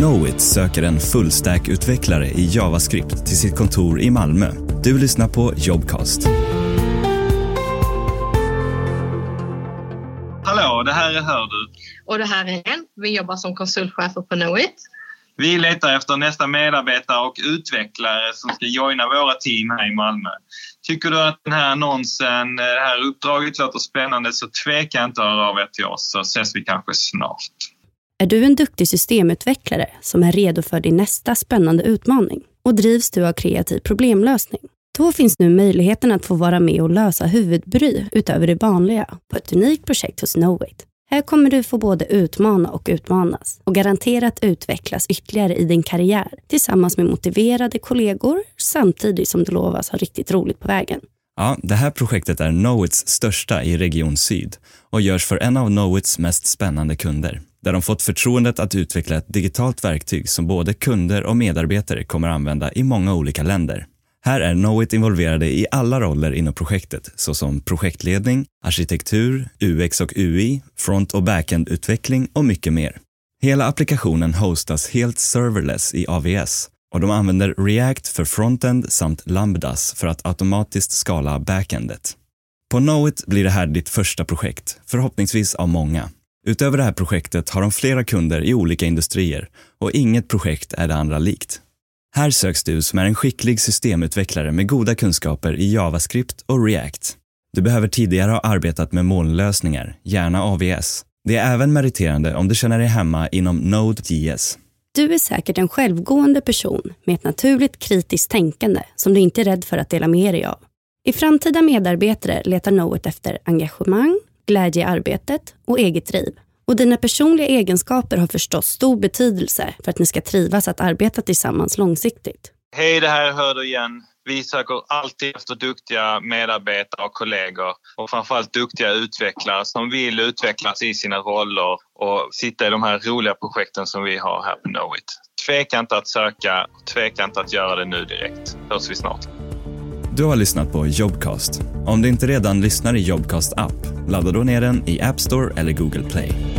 Knowit söker en fullstack-utvecklare i JavaScript till sitt kontor i Malmö. Du lyssnar på Jobcast. Hallå, det här är Hör du. Och det här är en. Vi jobbar som konsultchefer på Knowit. Vi letar efter nästa medarbetare och utvecklare som ska joina våra team här i Malmö. Tycker du att den här annonsen, det här uppdraget låter spännande så tveka inte att höra av er till oss så ses vi kanske snart. Är du en duktig systemutvecklare som är redo för din nästa spännande utmaning och drivs du av kreativ problemlösning? Då finns nu möjligheten att få vara med och lösa huvudbry utöver det vanliga på ett unikt projekt hos Knowit. Här kommer du få både utmana och utmanas och garanterat utvecklas ytterligare i din karriär tillsammans med motiverade kollegor samtidigt som du lovas ha riktigt roligt på vägen. Ja, det här projektet är Knowits största i Region Syd och görs för en av Knowits mest spännande kunder, där de fått förtroendet att utveckla ett digitalt verktyg som både kunder och medarbetare kommer använda i många olika länder. Här är Knowit involverade i alla roller inom projektet, såsom projektledning, arkitektur, UX och UI, front och backend-utveckling och mycket mer. Hela applikationen hostas helt serverless i AVS och de använder React för frontend samt Lambdas för att automatiskt skala backendet. På Knowit blir det här ditt första projekt, förhoppningsvis av många. Utöver det här projektet har de flera kunder i olika industrier och inget projekt är det andra likt. Här söks du som är en skicklig systemutvecklare med goda kunskaper i JavaScript och React. Du behöver tidigare ha arbetat med molnlösningar, gärna AVS. Det är även meriterande om du känner dig hemma inom Node.js. Du är säkert en självgående person med ett naturligt kritiskt tänkande som du inte är rädd för att dela med dig av. I framtida medarbetare letar Knowit efter engagemang, glädje i arbetet och eget driv. Och dina personliga egenskaper har förstås stor betydelse för att ni ska trivas att arbeta tillsammans långsiktigt. Hej, det här är Hör du igen. Vi söker alltid efter duktiga medarbetare och kollegor och framförallt duktiga utvecklare som vill utvecklas i sina roller och sitta i de här roliga projekten som vi har här på Knowit. Tveka inte att söka, tveka inte att göra det nu direkt. Hörs vi snart. Du har lyssnat på Jobcast. Om du inte redan lyssnar i Jobcast app, ladda då ner den i App Store eller Google Play.